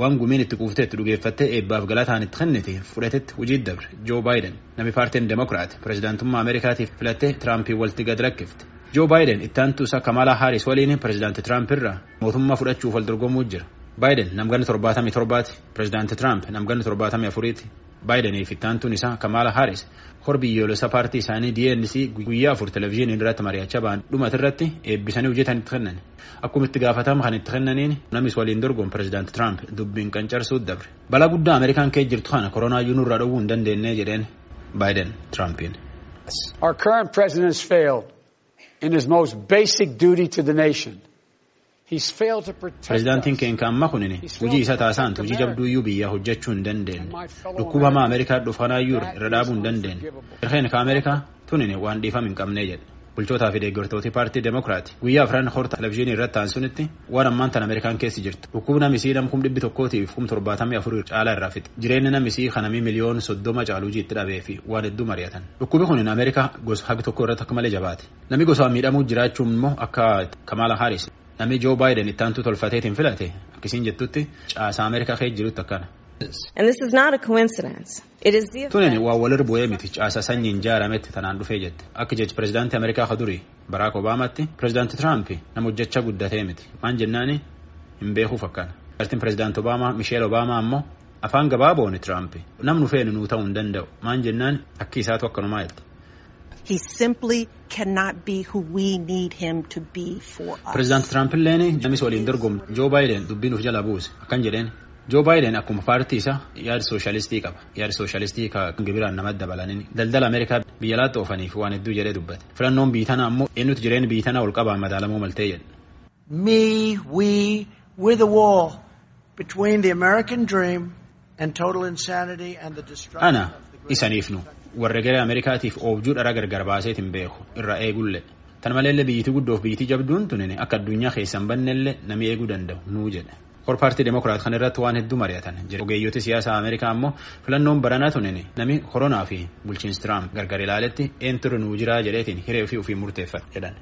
waan gumiin itti quufteetti dhugeeffattee eebbaaf galataan itti kennite fudhatetti hojii dabre joo baayiden namni paartiin demokiraat pirezidaantummaa ameerikaatiif filattee tiraampii walitti gad rakkifte. Joo baayiden itti aantu isaa kamalaa haaris waliin pirezidaanti tiraamp irraa mootummaa fudhachuuf wal dorgomuu jira baayiden namganni torbaatamii torbaati. Pirezidaanti tiraamp namganni torbaatamii afuriiti. Baayideniif itti aantuun isaa kamalaa haaris hor biyyoolessa paartii isaanii DNC guyyaa afur televezyiinii irratti mari'achaa ba'an dhumati irratti eebbisanii hojjetan itti kennan akkuma itti gaafatama kan itti kennaniin namis waliin dorgoon pirezidaanti tiraamp dubbiin qancarsuu dabre. Balaa guddaa ameerikaan kee jirtu kana koronaayyuu nurraa dhowwuu hin dandeenye jedheen baayiden tiraampiin. Our current president failed in his most basic duty to the nation. He's failed to protect Pireezidaantiin keenya amma kunin hojii isa taasaan hojii jabduuyyuu biyyaa hojjechuu hin dandeenye dhukkuba hamaa ameerikaa dhufanayyuu irra dhaabuu hin dandeenye irreen ka ameerikaa tunin waan dhiifam hin qabnee jedhe bulchootaa fi deeggartooti paartii demokiraati guyyaa afran horta televezyiinii irratti taasisunitti waan ammaan tan ameerikaan keessi jirtu dhukkubni namisii nam kum dhibbi tokkootiif kum torbaatamii afurii caalaa irraa fixe jireenyi namisii kanamii miliyoon soddoma caaluu jiitti dhabee fi waan hedduu mari'atan dhukkubi kunin ameerikaa gosa hagi tokko irratti akka malee jabaate namni gosaan miidhamuu jiraachuun immoo akka kamaala haaris namni joo baayiden itti aantu tolfateetiin filate akkasiin jettutti caasaa ameerikaa kee jirutti akkana. Tunin effect. waa walir bu'ee miti caasaa sanyiin jaarametti tanaan dhufee jette. Akka jechi pirezidaantii ameerikaa ka durii baraak obaamaatti pirezidaantii tiraamp nama hojjechaa guddatee miti. Maan jennaani hin beekuuf akkana. Partiin pirezidaantii obaamaa misheel obaamaa ammoo afaan gabaabooni tiraamp namnu feenu nuu ta'uu hin danda'u. Maan jennaan? Akki isaatu akkanumaa jette. He simply cannot be who we need him to be for us. Pirezidaanti Tiraamp illeen namis waliin dorgomu Joo Baayiden dubbiin uf jala buuse akkan jedheen Joo Baayiden akkuma paartii isaa yaada sooshaalistii qaba yaada sooshaalistii ka gibiraan namatti dabalaniin daldala Ameerikaa biyya laatti oofaniif waan hedduu jedhee dubbate filannoon biitana ammoo eenyutu jireenya biitana ol qabaan madaalamuu maltee jedhe. Me, we, we're the wall between the American dream and total insanity and the destruction Ana of the great warra gara Ameerikaatiif oobjuu dhara gargar baaseetiin beeku irra eegulle tan maleellee biyyittii guddoof biyyittii jabduun tunin akka addunyaa keessan bannellee nami eeguu danda'u nuu jedhe. Hor paartii demokiraat kan irratti waan hedduu mari'atan jira. Ogeeyyooti siyaasaa Ameerikaa ammoo filannoon baranaa tunin nami koronaa fi bulchiinsi Tiraamp gargar ilaaletti eenyutu nuu jiraa jedheetiin hiree ofii ofii murteeffate jedhan.